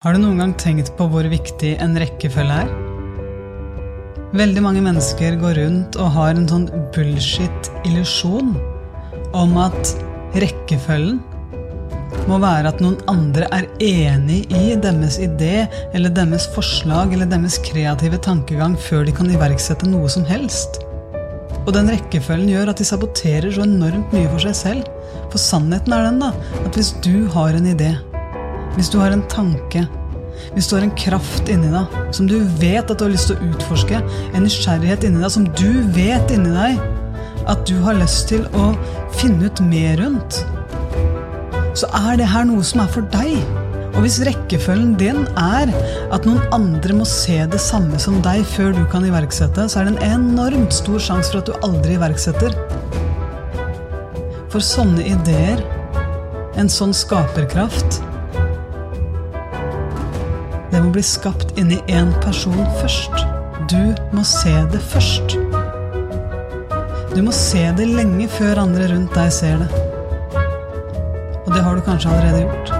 Har du noen gang tenkt på hvor viktig en rekkefølge er? Veldig mange mennesker går rundt og har en sånn bullshit-illusjon om at rekkefølgen må være at noen andre er enig i deres idé eller deres forslag eller deres kreative tankegang før de kan iverksette noe som helst. Og den rekkefølgen gjør at de saboterer så enormt mye for seg selv. For sannheten er den da, at hvis du har en idé, hvis du har en tanke, hvis du har en kraft inni deg som du vet at du har lyst til å utforske, en nysgjerrighet inni deg som du vet inni deg at du har lyst til å finne ut mer rundt, så er det her noe som er for deg. Og hvis rekkefølgen din er at noen andre må se det samme som deg før du kan iverksette, så er det en enormt stor sjanse for at du aldri iverksetter. For sånne ideer, en sånn skaperkraft, det må bli skapt inni én person først. Du må se det først. Du må se det lenge før andre rundt deg ser det. Og det har du kanskje allerede gjort.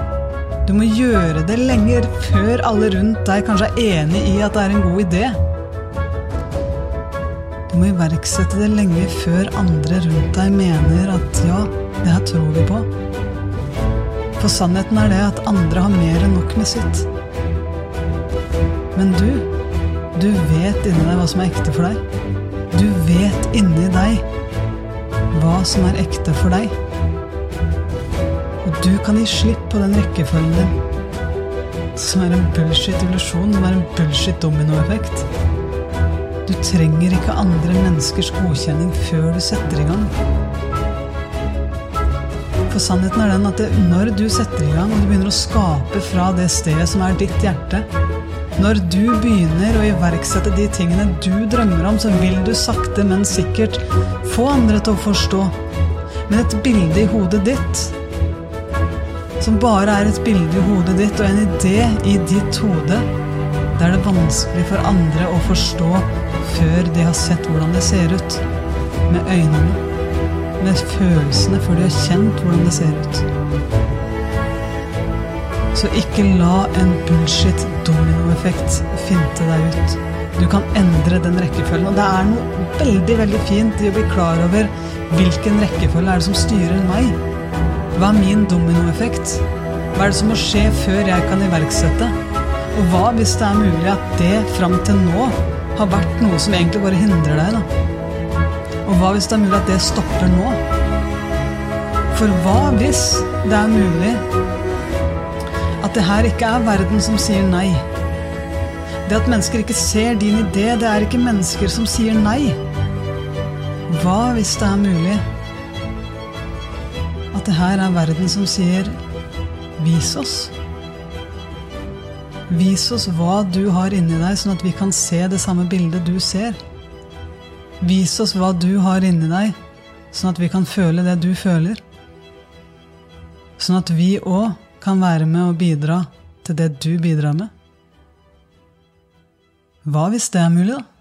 Du må gjøre det lenger før alle rundt deg kanskje er enig i at det er en god idé. Du må iverksette det lenge før andre rundt deg mener at ja, det her tror vi på. For sannheten er det at andre har mer enn nok med sitt. Men du, du vet inni deg hva som er ekte for deg. Du vet inni deg hva som er ekte for deg. Og du kan gi slipp på den rekkefølgen din, som er en bullshit-illusjon, som er en bullshit-dominoeffekt. Du trenger ikke andre menneskers godkjenning før du setter i gang. For sannheten er den at det, når du setter i gang og du begynner å skape fra det stedet som er ditt hjerte, når du begynner å iverksette de tingene du drømmer om, så vil du sakte, men sikkert få andre til å forstå. Men et bilde i hodet ditt, som bare er et bilde i hodet ditt og en idé i ditt hode, det er det vanskelig for andre å forstå før de har sett hvordan det ser ut. Med øynene. Med følelsene før de har kjent hvordan det ser ut. Så ikke la en bullshit dominoeffekt finte deg ut. Du kan endre den rekkefølgen. Og det er noe veldig veldig fint i å bli klar over hvilken rekkefølge er det som styrer meg. Hva er min dominoeffekt? Hva er det som må skje før jeg kan iverksette? Og hva hvis det er mulig at det fram til nå har vært noe som egentlig bare hindrer deg? da? Og hva hvis det er mulig at det stopper nå? For hva hvis det er mulig at det her ikke er verden som sier nei. Det at mennesker ikke ser din idé, det er ikke mennesker som sier nei. Hva hvis det er mulig at det her er verden som sier 'vis oss'? Vis oss hva du har inni deg, sånn at vi kan se det samme bildet du ser. Vis oss hva du har inni deg, sånn at vi kan føle det du føler. Sånn at vi òg kan være med og bidra til det du bidrar med? Hva hvis det er mulig, da?